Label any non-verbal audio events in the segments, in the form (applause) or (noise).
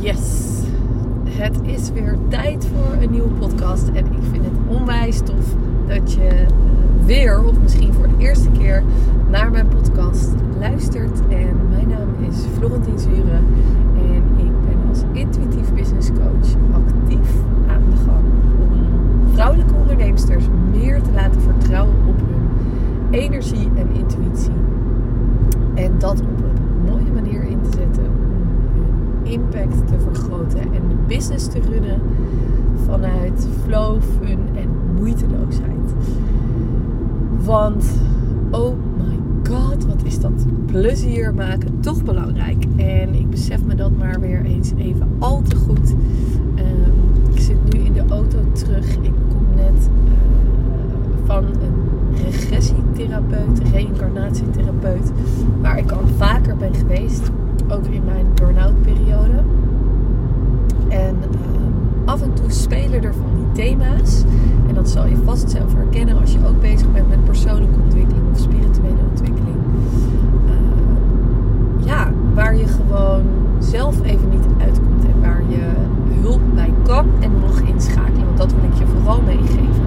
Yes, het is weer tijd voor een nieuwe podcast. En ik vind het onwijs tof dat je eh, weer, of misschien voor de eerste keer, naar mijn podcast luistert. En mijn naam is Florentien Zuren. En ik ben als intuïtief business coach actief aan de gang om vrouwelijke onderneemsters meer te laten vertrouwen op hun energie en intuïtie. En dat op een mooie manier in te zetten impact te vergroten en de business te runnen vanuit flow, fun en moeiteloosheid. Want oh my god, wat is dat plezier maken toch belangrijk. En ik besef me dat maar weer eens even al te goed. Um, ik zit nu in de auto terug. Ik kom net uh, van een regressietherapeut, reïncarnatietherapeut, waar ik al vaker ben geweest ook in mijn burn-out periode. En uh, af en toe spelen er van die thema's. En dat zal je vast zelf herkennen als je ook bezig bent met persoonlijke ontwikkeling of spirituele ontwikkeling. Uh, ja, waar je gewoon zelf even niet uitkomt en waar je hulp bij kan en mag inschakelen. Want dat wil ik je vooral meegeven.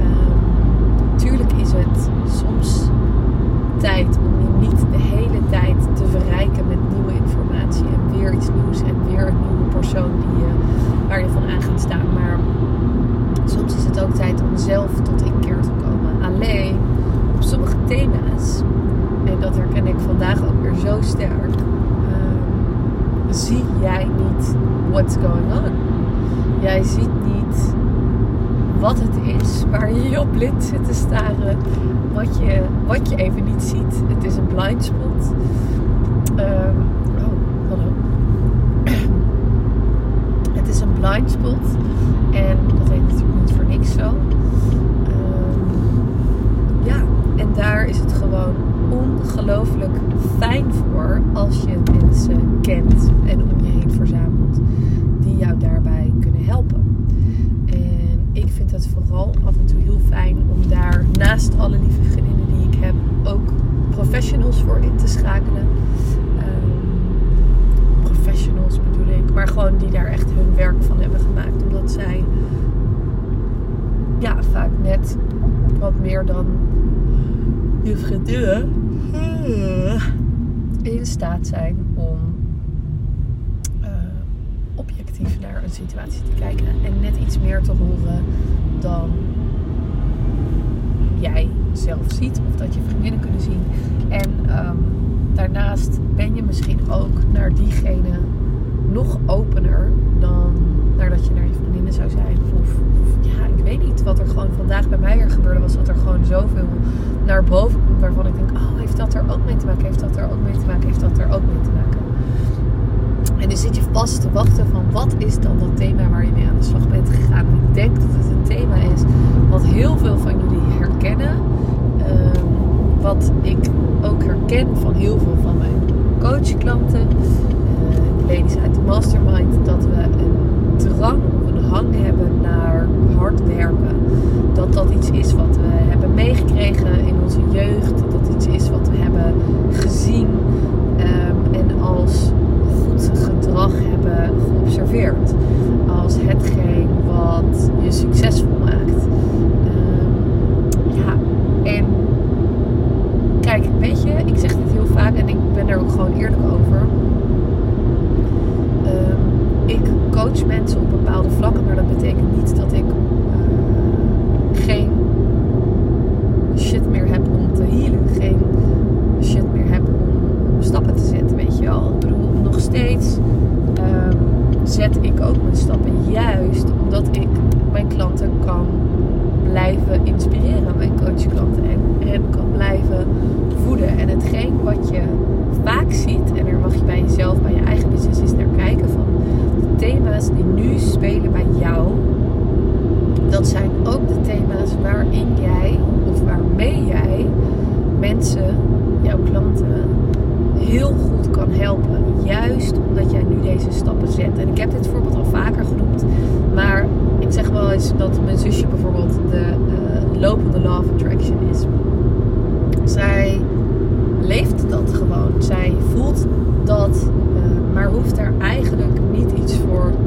Uh, tuurlijk is het soms tijd om niet de hele tijd te verrijken met nieuwe informatie en weer iets nieuws en weer een nieuwe persoon die je, waar je van aan gaat staan. Maar soms is het ook tijd om zelf tot inkeer te komen. Alleen op sommige thema's, en dat herken ik vandaag ook weer zo sterk, uh, zie jij niet what's going on. Jij ziet niet wat het is, waar je op blind zit te staren, wat je, wat je even niet ziet. Het is een blind spot. Um, oh, hallo. (clears throat) het is een blind spot en dat heet natuurlijk niet voor niks zo. Um, ja, en daar is het gewoon ongelooflijk fijn voor als je mensen kent en om je heen verzamelt die jou daarbij kunnen helpen ik vind het vooral af en toe heel fijn om daar naast alle lieve vriendinnen die ik heb ook professionals voor in te schakelen. Um, professionals bedoel ik, maar gewoon die daar echt hun werk van hebben gemaakt. Omdat zij ja, vaak net wat meer dan je vriendinnen uh, in staat zijn om objectief naar een situatie te kijken en net iets meer te horen dan jij zelf ziet of dat je vriendinnen kunnen zien. En um, daarnaast ben je misschien ook naar diegene nog opener dan naar dat je naar je vriendinnen zou zijn. Of, ja, ik weet niet wat er gewoon vandaag bij mij weer gebeurde was. Dat er gewoon zoveel naar boven komt waarvan ik denk, oh, heeft dat er ook mee te maken? Heeft dat er ook mee te maken? Heeft dat er ook mee te maken? En dan zit je vast te wachten van wat is dan dat thema waar je mee aan de slag bent gegaan. ik denk dat het een thema is wat heel veel van jullie herkennen. Um, wat ik ook herken van heel veel van mijn coachklanten. Uh, ladies uit de mastermind. Dat we een drang of een hang hebben naar hard werken. Dat dat iets is wat we hebben meegekregen in onze jeugd. Dat dat iets is wat we hebben gezien. Um, en als hebben geobserveerd. Als hetgeen wat je succesvol maakt. Um, ja, en kijk, weet je, ik zeg dit heel vaak en ik ben er ook gewoon eerlijk over. Um, ik coach mensen op bepaalde vlakken, maar dat betekent niet dat ik uh, geen shit meer heb om te healen. Geen shit meer heb om stappen te zetten, weet je wel. Ik bedoel, nog steeds zet ik ook mijn stappen juist omdat ik mijn klanten kan blijven inspireren, mijn coachklanten en hen kan blijven voeden. En hetgeen wat je vaak ziet, en daar mag je bij jezelf, bij je eigen business eens naar kijken van de thema's die nu spelen bij jou, dat zijn ook de thema's waarin jij of waarmee jij mensen, jouw klanten, heel goed kan helpen. Juist omdat jij nu deze stappen zet. En ik heb dit voorbeeld al vaker genoemd. Maar ik zeg wel eens dat mijn zusje bijvoorbeeld de uh, lopende law attraction is. Zij leeft dat gewoon. Zij voelt dat, uh, maar hoeft daar eigenlijk niet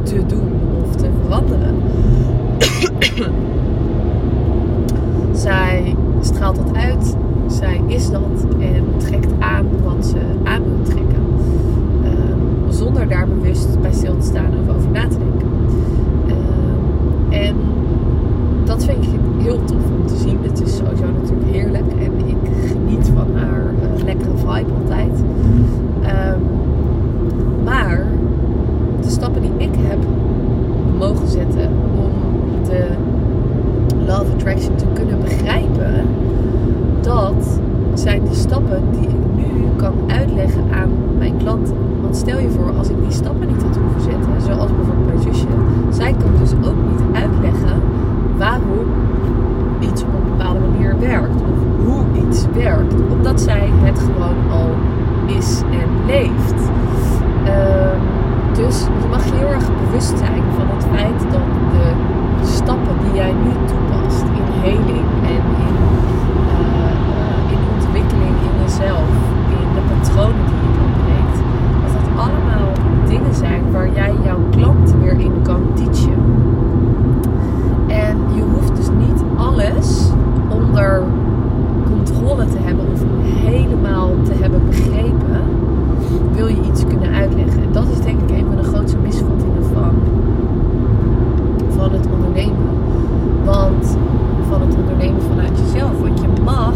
te doen of te veranderen. (coughs) zij straalt dat uit, zij is dat en trekt aan wat ze aan wil trekken. Ehm, zonder daar bewust bij stil te staan of over na te denken. Ehm, en dat vind ik heel tof om te zien. Het is sowieso natuurlijk heerlijk en ik geniet van haar uh, lekkere vibe altijd. Ehm, maar de stappen die ik heb mogen zetten om de Love Attraction te kunnen begrijpen, dat zijn de stappen die ik nu kan uitleggen aan mijn klanten. Want stel je voor, als ik die stappen niet had hoeven zetten, zoals bijvoorbeeld mijn zusje, zij kan dus ook niet uitleggen waarom iets op een bepaalde manier werkt. Of hoe iets werkt. Omdat zij het gewoon al is en leeft. Ehm, dus je mag je heel erg bewust zijn van het feit dat de stappen die jij nu toepast in heling en in, uh, in ontwikkeling in jezelf, in de patronen die je doorbreekt, dat dat allemaal dingen zijn waar jij jouw klanten weer in kan teachen. En je hoeft dus niet alles onder controle te hebben of helemaal te hebben begrepen, wil je iets kunnen uitleggen. En dat is denk ik een van de grootste misvattingen van, van het ondernemen. Want van het ondernemen vanuit jezelf. Want je mag.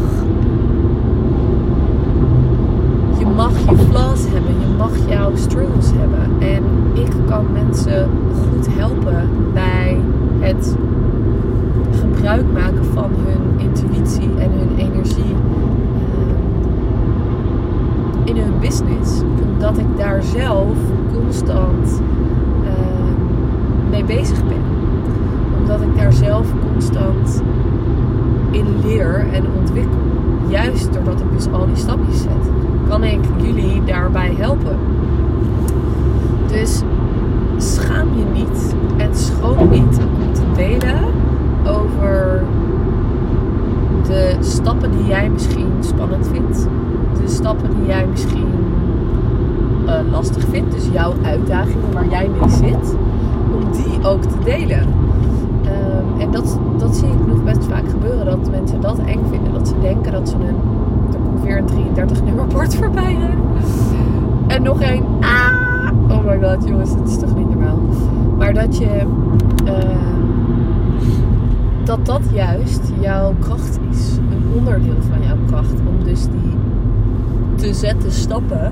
Je mag je flaws hebben. Je mag jouw struggles hebben. En ik kan mensen goed helpen bij het gebruik maken van hun intuïtie en hun energie in hun business. Omdat ik daar zelf constant mee Omdat ik daar zelf constant in leer en ontwikkel. Juist doordat ik dus al die stapjes zet, kan ik jullie daarbij helpen. Dus schaam je niet en schroom niet om te delen over de stappen die jij misschien spannend vindt. De stappen die jij misschien uh, lastig vindt. Dus jouw uitdagingen waar jij mee zit. Ook te delen. Um, en dat, dat zie ik nog best vaak gebeuren. Dat mensen dat eng vinden. Dat ze denken dat ze een... Komt weer een 33 nummerbord voorbij. En nog één. Ah! Oh my god jongens, het is toch niet normaal. Maar dat je... Uh, dat dat juist jouw kracht is. Een onderdeel van jouw kracht. Om dus die te zetten stappen.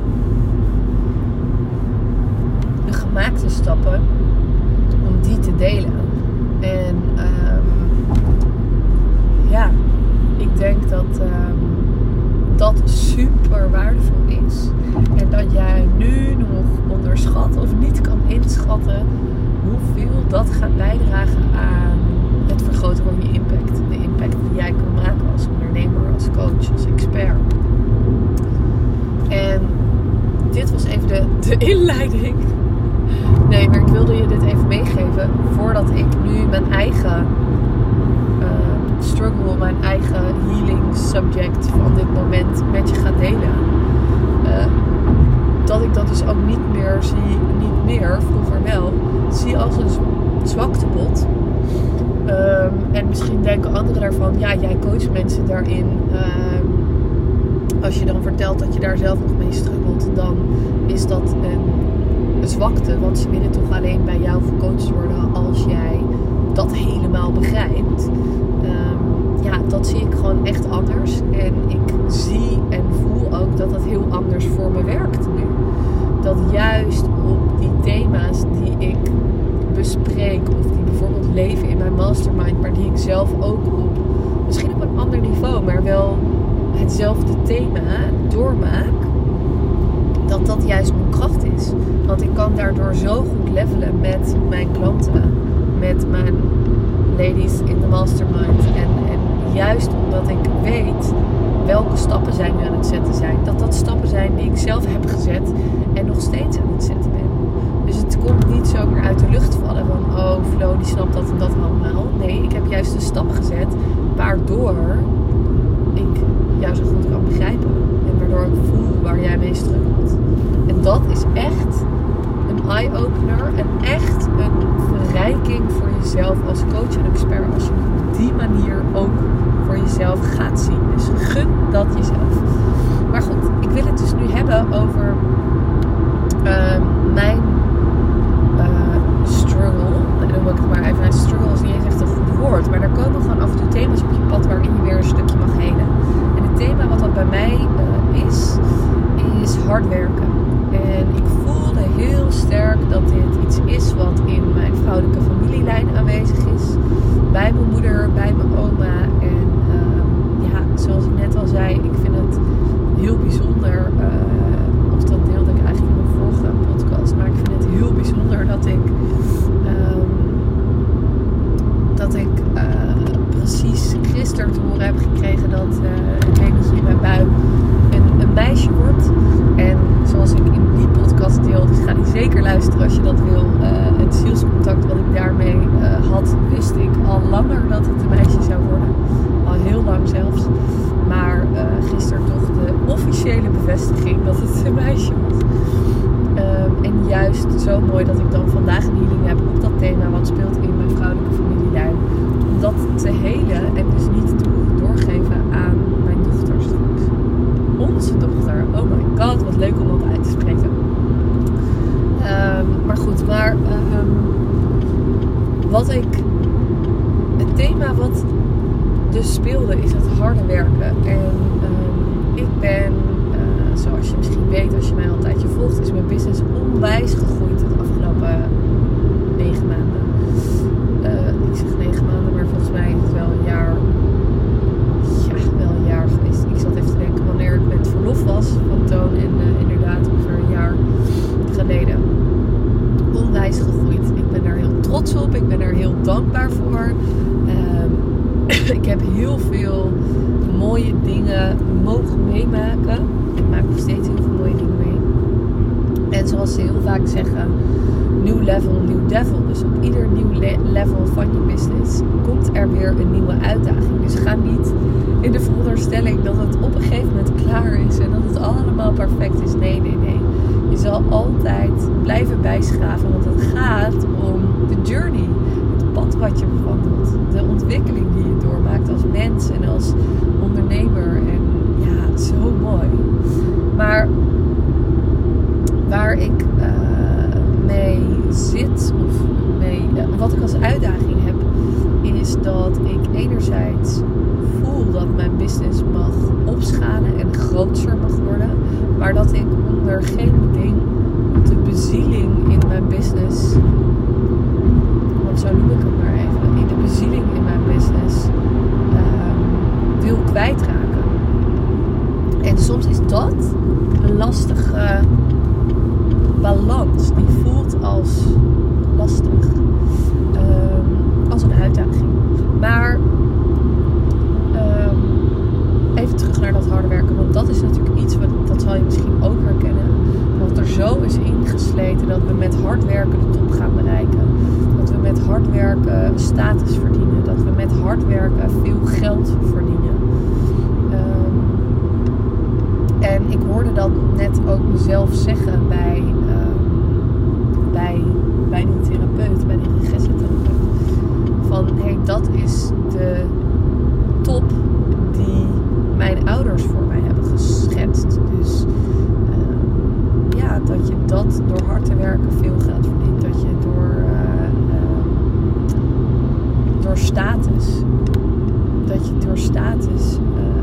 De gemaakte stappen. Die te delen. En um, ja, ik denk dat um, dat super waardevol is. En dat jij nu nog onderschat of niet kan inschatten hoeveel dat gaat bijdragen aan het vergroten van je impact. De impact die jij kan maken als ondernemer, als coach, als expert. En dit was even de, de inleiding. Nee, maar ik wilde je dit even meegeven voordat ik nu mijn eigen uh, struggle, mijn eigen healing subject van dit moment met je ga delen. Uh, dat ik dat dus ook niet meer zie, niet meer, vroeger wel, zie als een zwaktebod Um, en misschien denken anderen daarvan, ja, jij coacht mensen daarin. Um, als je dan vertelt dat je daar zelf nog mee struggelt, dan is dat een, zwakte. Want ze willen toch alleen bij jou gecoacht worden als jij dat helemaal begrijpt. Um, ja, dat zie ik gewoon echt anders. En ik zie en voel ook dat dat heel anders voor me werkt nu. Dat juist op die thema's die ik bespreek of die bijvoorbeeld leven in mijn mastermind, maar die ik zelf ook op misschien op een ander niveau, maar wel hetzelfde thema doormaak, dat dat juist mijn kracht is. Want ik kan daardoor zo goed levelen met mijn klanten, met mijn ladies in de mastermind. En, en juist omdat ik weet welke stappen zij nu aan het zetten zijn, dat dat stappen zijn die ik zelf heb gezet en nog steeds aan het zetten ben. Dus het komt niet zomaar uit de lucht vallen van, oh Flo die snapt dat en dat allemaal. Nee, ik heb juist een stap gezet waardoor ik jou zo goed kan begrijpen. En waardoor ik voel waar jij mee struggelt. Dat is echt een eye-opener en echt een verrijking voor jezelf als coach en expert. Als je op die manier ook voor jezelf gaat zien. Dus gun dat jezelf. Maar goed, ik wil het dus nu hebben over uh, mijn uh, struggle. Dan ik het maar even. Een struggle is niet eens echt een goed woord. Maar er komen gewoon af en toe thema's op je pad waarin je weer een stukje mag helen. En het thema wat dat bij mij uh, is, is hard werken. En ik voelde heel sterk dat dit iets is wat in mijn vrouwelijke familielijn aanwezig is. Bij mijn moeder, bij mijn oma. En uh, ja, zoals ik net al zei, ik vind het heel bijzonder. Uh, of dat deelde ik eigenlijk in mijn vorige podcast. Maar ik vind het heel bijzonder dat ik. Um, dat ik uh, precies gisteren te horen heb gekregen dat uh, babytje in mijn buik een, een meisje wordt. En zoals ik in die podcast deel, dus ga die zeker luisteren als je dat wil. Uh, het zielscontact wat ik daarmee uh, had, wist ik al langer dat het een meisje zou worden. Al heel lang zelfs. Maar uh, gisteren toch de officiële bevestiging dat het een meisje was. Um, en juist zo mooi dat ik dan vandaag een healing heb op dat thema wat speelt in mijn vrouwelijke familielijn. Om dat te helen en dus niet te doorgeven aan. Onze dochter. Oh my god, wat leuk om dat uit te spreken. Um, maar goed, maar um, wat ik. Het thema wat dus speelde is het harde werken. En um, ik ben, uh, zoals je misschien weet, als je mij al een tijdje volgt, is mijn business onwijs gegroeid de afgelopen negen maanden. Uh, ik zeg negen maanden, maar volgens mij is het wel een jaar. Ja, wel een jaar geweest. Ik zat even te denken wanneer ik met verlof was van Toon. En uh, inderdaad ongeveer een jaar geleden. Onwijs gegroeid. Ik ben daar heel trots op. Ik ben er heel dankbaar voor. Um, ik heb heel veel mooie dingen mogen meemaken. Ik maak nog steeds heel veel mooie dingen mee. En vaak zeggen, nieuw level, nieuw devil. Dus op ieder nieuw le level van je business komt er weer een nieuwe uitdaging. Dus ga niet in de veronderstelling dat het op een gegeven moment klaar is en dat het allemaal perfect is. Nee, nee, nee. Je zal altijd blijven bijschaven, want het gaat om de journey. Het pad wat je bewandelt. De ontwikkeling die je doormaakt als mens en als ondernemer. En ja, zo mooi. Maar waar ik uh, mee zit, of mee, uh, wat ik als uitdaging heb, is dat ik enerzijds voel dat mijn business mag opschalen en groter mag worden, maar dat ik onder geen beding de bezieling in mijn business, want zo noem ik het maar even, in de bezieling in mijn business uh, wil kwijtraken. En soms is dat een lastige balans. Die voelt als lastig. Um, als een uitdaging. Maar um, even terug naar dat harde werken. Want dat is natuurlijk iets wat, dat zal je misschien ook herkennen. Dat er zo is ingesleten dat we met hard werken de top gaan bereiken. Dat we met hard werken status verdienen. Dat we met hard werken veel geld verdienen. Um, en ik hoorde dat net ook mezelf zeggen bij, uh, bij, bij die therapeut, bij die regressietherapeut. Van hé, dat is de top die mijn ouders voor mij hebben geschetst. Dus uh, ja, dat je dat door hard te werken veel geld verdient. Dat je door, uh, door status, dat je door status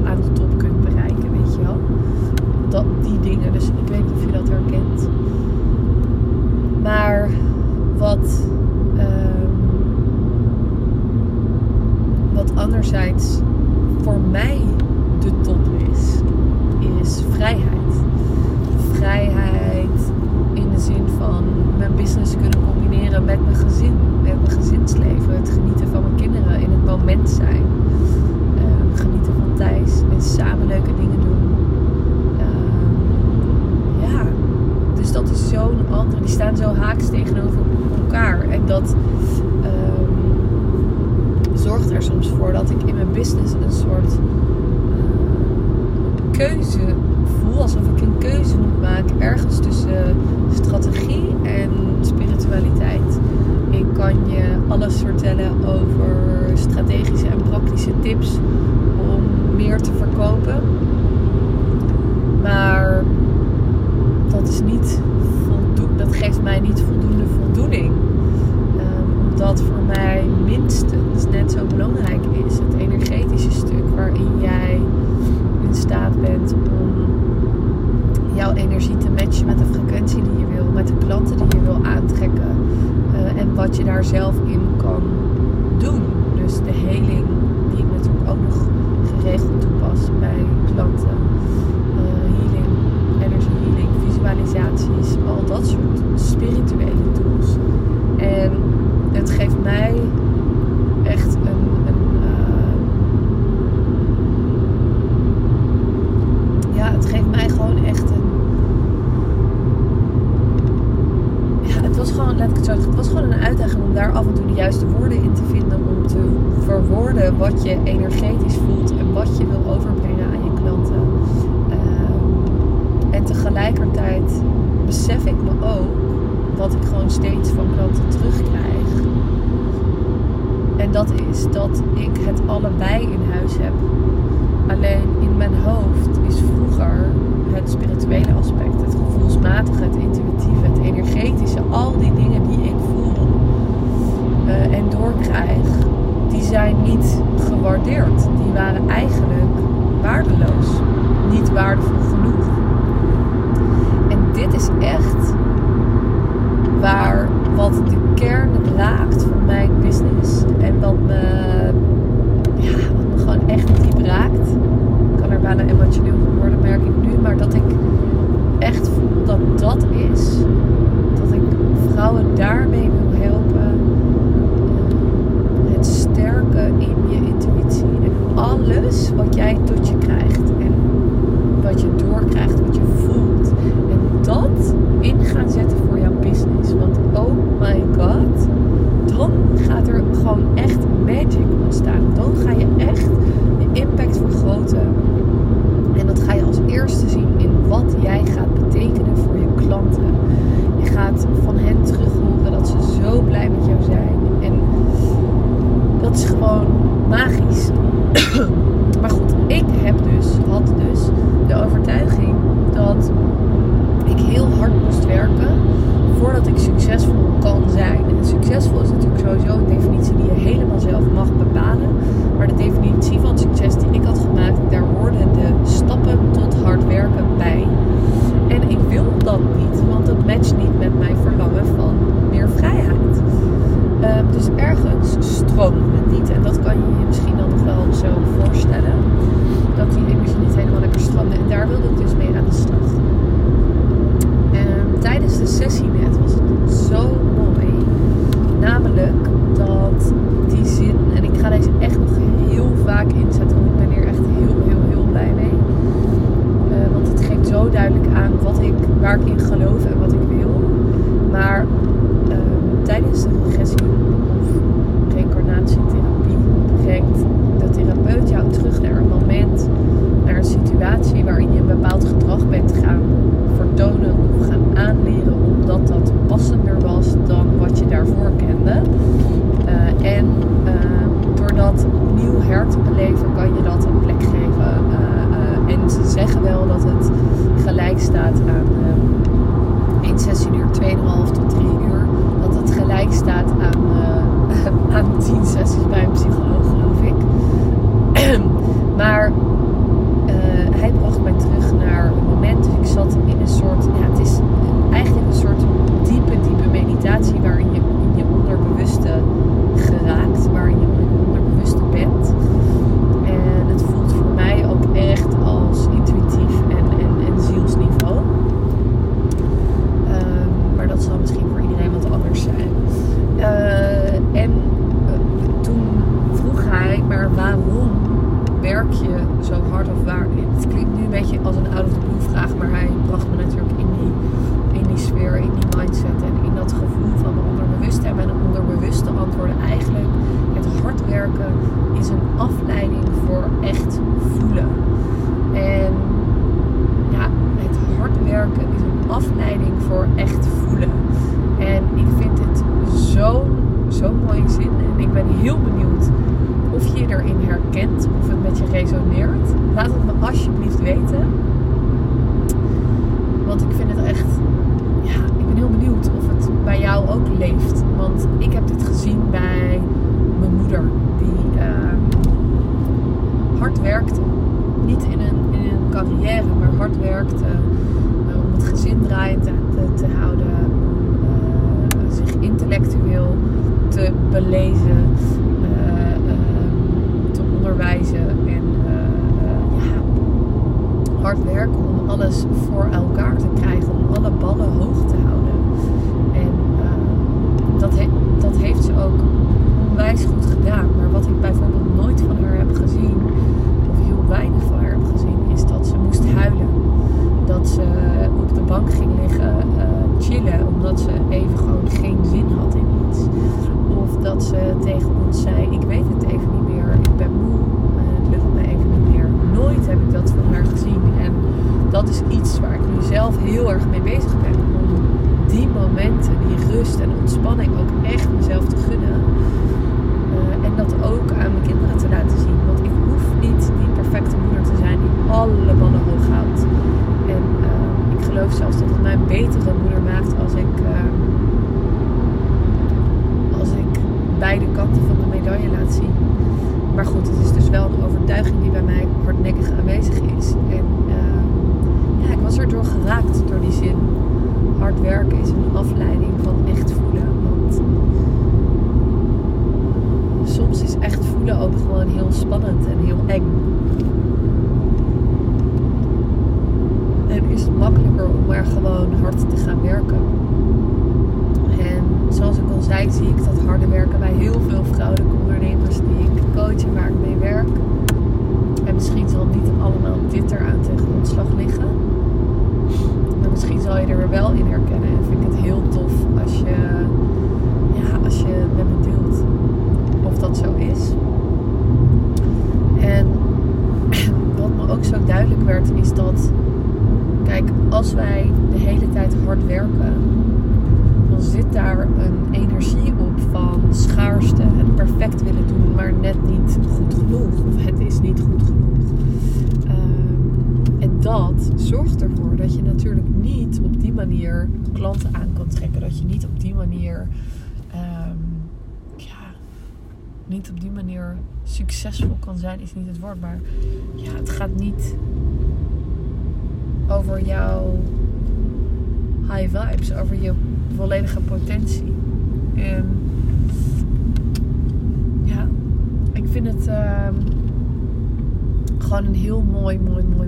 aan de top kunt bereiken, weet je wel dat, die dingen. Dus ik weet niet of je dat herkent. Maar wat, um, wat anderzijds voor mij de top is, is vrijheid. Vrijheid tegenover elkaar. En dat ehm, zorgt er soms voor dat ik in mijn business een soort eh, keuze voel. Alsof ik een keuze moet maken ergens tussen strategie en spiritualiteit. Ik kan je alles vertellen over strategische en praktische tips om meer te verkopen. Maar dat is niet geeft mij niet voldoende voldoening. Um, omdat voor mij minstens net zo belangrijk is het energetische stuk waarin jij in staat bent om jouw energie te matchen met de frequentie die je wil, met de klanten die je wil aantrekken eh, en wat je daar zelf in En dat is dat ik het allebei in huis heb. Alleen in mijn hoofd is vroeger het spirituele aspect, het gevoelsmatige, het intuïtieve, het energetische, al die dingen die ik voel eh, en doorkrijg, die zijn niet gewaardeerd. Die waren eigenlijk waardeloos, niet waardevol genoeg. En dit is echt waar wat de kern raakt van mijn business. En wat me, ja, wat gewoon echt diep raakt. Ik kan er bijna emotioneel van worden, merk ik nu. Maar dat ik echt voel dat dat is. Dat ik vrouwen daarmee wil helpen. Eh, het sterken in je intuïtie. En alles wat jij tot je krijgt. En wat je doorkrijgt, wat je voelt ik ben heel benieuwd of je erin herkent, of het met je resoneert. Laat het me alsjeblieft weten. Want ik vind het echt, ja, ik ben heel benieuwd of het bij jou ook leeft. Want ik heb dit gezien bij mijn moeder, die uh, hard werkte. Niet in een, in een carrière, maar hard werkte uh, om het gezin draaiend te, te, houden. Uh, zich intellectueel te belezen, te onderwijzen en ja, hard werken om alles voor elkaar te krijgen, om alle ballen hoog te houden. En dat, dat heeft ze ook onwijs goed gedaan. Maar wat ik bijvoorbeeld nooit van haar heb gezien, of heel weinig van haar heb gezien, is dat ze moest huilen. Dat ze op de bank ging liggen uh, chillen, omdat ze even gewoon geen zin had in iets. Of dat ze tegen ons zei: Ik weet het even niet meer, ik ben moe, uh, het lukt me even niet meer. Nooit heb ik dat van haar gezien. En dat is iets waar ik nu zelf heel erg mee bezig ben. Om die momenten, die rust en ontspanning ook echt mezelf te gunnen. Uh, en dat ook aan mijn kinderen te laten zien. Want ik hoef niet die perfecte moeder te zijn die alle ballen hoog houdt. En uh, ik geloof zelfs dat het mij een betere moeder maakt als ik, uh, als ik beide kanten van de medaille laat zien. Maar goed, het is dus wel een overtuiging die bij mij hardnekkig aanwezig is. En ja, ik was erdoor geraakt door die zin. Hard werken is een afleiding van echt voelen. Want soms is echt voelen ook gewoon heel spannend en heel eng. En is het makkelijker om maar gewoon hard te gaan werken. En zoals ik al zei, zie ik dat harde werken bij heel veel vrouwelijke ondernemers die ik coach en waar ik mee werk. En misschien zal niet allemaal dit eraan ten grondslag liggen. Misschien zal je er wel in herkennen. En vind ik het heel tof als je, ja, als je met me deelt of dat zo is. En (clears throat) wat me ook zo duidelijk werd, is dat, kijk, als wij de hele tijd hard werken, dan zit daar een energie op van schaarste, het perfect willen doen, maar net niet goed genoeg. Of het is niet goed genoeg. Zorgt ervoor dat je natuurlijk niet op die manier klanten aan kan trekken. Dat je niet op die manier niet op die manier succesvol kan zijn, is niet het woord. Maar ja, het gaat niet over jouw high vibes, over je volledige potentie. En ja, ik vind het uh, gewoon een heel mooi, mooi, mooi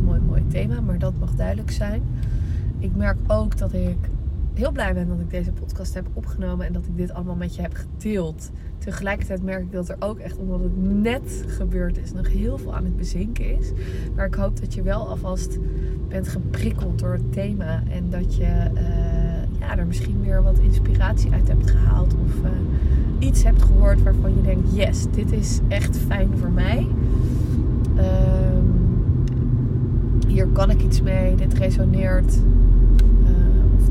thema. Maar dat mag duidelijk zijn. Ik merk ook dat ik heel blij ben dat ik deze podcast heb opgenomen en dat ik dit allemaal met je heb gedeeld. Tegelijkertijd merk ik dat er ook echt, omdat het net gebeurd is, nog heel veel aan het bezinken is. Maar ik hoop dat je wel alvast bent geprikkeld door het thema en dat je uh, ja, er misschien weer wat inspiratie uit hebt gehaald of uh, iets hebt gehoord waarvan je denkt: yes, dit is echt fijn voor mij. Uh, hier kan ik iets mee, dit resoneert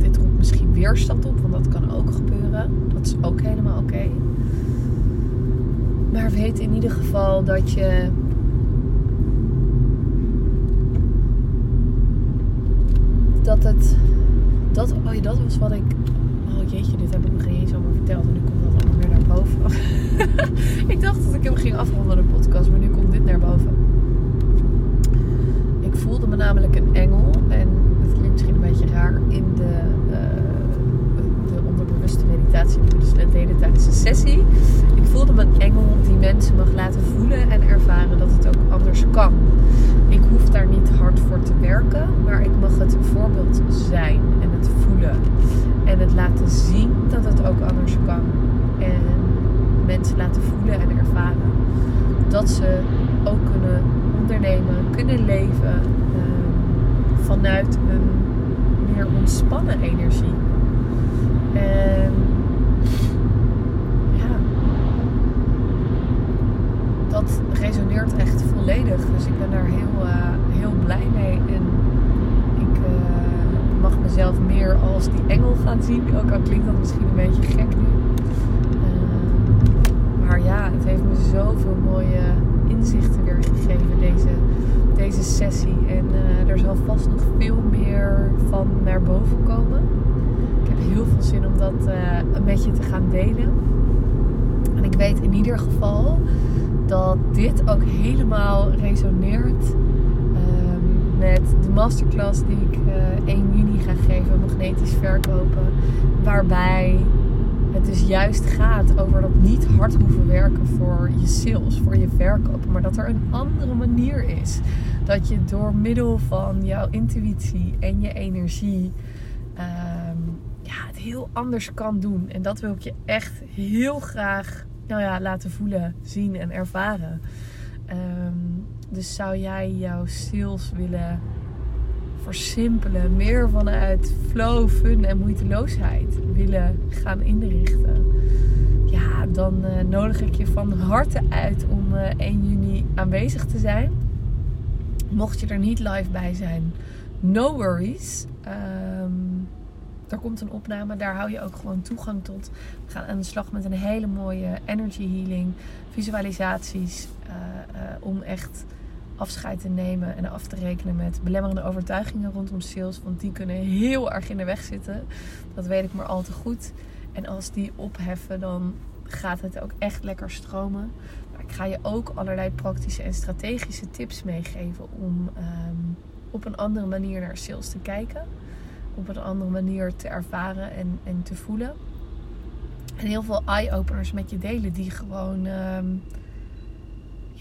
dit roept misschien weerstand op, want dat kan ook gebeuren. Dat is ook helemaal oké. Maar weet in ieder geval dat je. Dat het. Dat, oh, dat was wat ik. Oh jeetje, dit heb ik nog geen over verteld. En nu komt dat allemaal weer naar boven. (laughs) ik dacht dat ik hem ging afronden, de podcast. Maar nu komt dit naar boven. Ik voelde me namelijk een engel. En het klinkt misschien een beetje raar. In de, uh, de onderbewuste meditatie die we dus net deden tijdens de sessie. Ik voelde me een engel die mensen mag laten voelen en ervaren dat het ook anders kan. Ik hoef daar niet hard voor te werken. Maar ik mag het voorbeeld zijn. En het voelen. En het laten zien dat het ook anders kan. En mensen laten voelen en ervaren. Dat ze ook kunnen ondernemen, kunnen leven eh, vanuit een meer ontspannen energie. En ja, dat resoneert echt volledig. Dus ik ben daar heel, eh, heel blij mee. En ik eh, mag mezelf meer als die engel gaan zien. Ook al klinkt dat misschien een beetje gek nu. maar ja, het heeft me zoveel mooie deze sessie. En uh, er zal vast nog veel meer van naar boven komen. Ik heb heel veel zin om dat uh, een beetje te gaan delen. En ik weet in ieder geval dat dit ook helemaal resoneert ehm, met de masterclass die ik 1 eh, juni ga geven, magnetisch verkopen. Waarbij het dus juist gaat over dat niet hard hoeven werken voor je sales, voor je verkopen, maar dat er een andere manier is. Dat je door middel van jouw intuïtie en je energie ehm, ja, het heel anders kan doen. En dat wil ik je echt heel graag nou ja, laten voelen, zien en ervaren. Ehm, dus zou jij jouw sales willen versimpelen, meer vanuit flow, fun en moeiteloosheid willen gaan inrichten, ja, dan uh, nodig ik je van harte uit om uh, eh, 1 juni aanwezig te zijn. Mocht je er niet live bij zijn, no worries. Um, er komt een opname, daar hou je ook gewoon toegang tot. We gaan aan de slag met een hele mooie energy healing, visualisaties, uh, om echt afscheid te nemen en af te rekenen met belemmerende overtuigingen rondom sales. Want die kunnen heel erg in de weg zitten. Dat weet ik maar al te goed. En als die opheffen, dan gaat het ook echt lekker stromen. Maar ik ga je ook allerlei praktische en strategische tips meegeven om ehm, op een andere manier naar sales te kijken. Op een andere manier te ervaren en, te voelen. En heel veel eye-openers met je delen die gewoon. Ehm,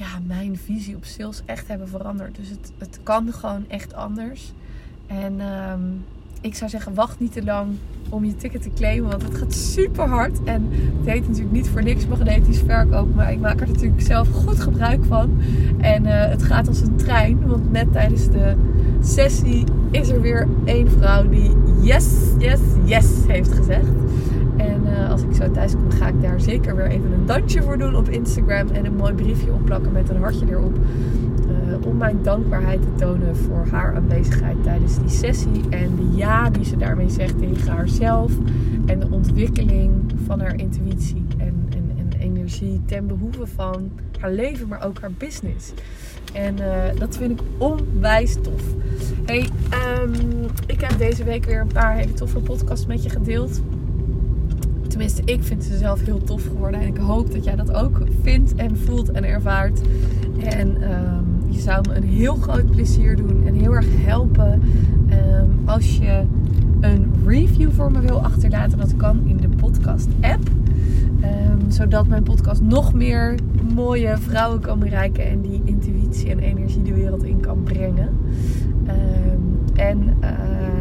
ja, mijn visie op sales echt hebben veranderd. Dus het, het kan gewoon echt anders. En ehm, ik zou zeggen, wacht niet te lang om je ticket te claimen. Want het gaat super hard. En het heet natuurlijk niet voor niks magnetisch verkoop. Maar ik maak er natuurlijk zelf goed gebruik van. En uh, het gaat als een trein. Want net tijdens de sessie is er weer één vrouw die yes, yes, yes heeft gezegd. En uh, als ik zo thuis kom, ga ik daar zeker weer even een dansje voor doen op Instagram. En een mooi briefje opplakken met een hartje erop. Uh, om mijn dankbaarheid te tonen voor haar aanwezigheid tijdens die sessie. En de ja die ze daarmee zegt tegen haarzelf. En de ontwikkeling van haar intuïtie en, en, en energie ten behoeve van haar leven, maar ook haar business. En uh, dat vind ik onwijs tof. Hey, um, ik heb deze week weer een paar hele toffe podcasts met je gedeeld. Ik vind ze zelf heel tof geworden. En ik hoop dat jij dat ook vindt en voelt en ervaart. En um, je zou me een heel groot plezier doen en heel erg helpen um, als je een review voor me wil achterlaten. Dat kan in de podcast app. Um, zodat mijn podcast nog meer mooie vrouwen kan bereiken en die intuïtie en energie de wereld in kan brengen. en ja,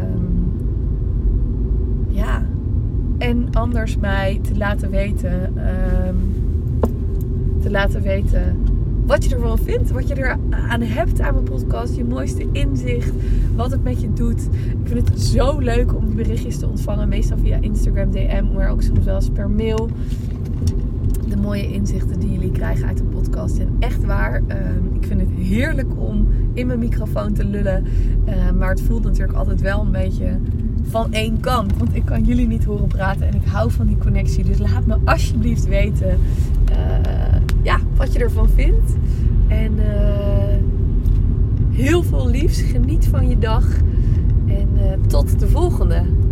en anders mij te laten weten. Um, te laten weten wat je ervan vindt. Wat je er aan hebt aan mijn podcast. Je mooiste inzicht. Wat het met je doet. Ik vind het zo leuk om die berichtjes te ontvangen. Meestal via Instagram DM. Maar ook soms wel eens per mail. De mooie inzichten die jullie krijgen uit de podcast. En echt waar. Um, ik vind het heerlijk om in mijn microfoon te lullen. Uh, maar het voelt natuurlijk altijd wel een beetje van één kant. Want ik kan jullie niet horen praten en ik hou van die connectie. Dus laat me alsjeblieft weten uh, ja, wat je ervan vindt. En uh, heel veel liefs. Geniet van je dag. En uh, tot de volgende.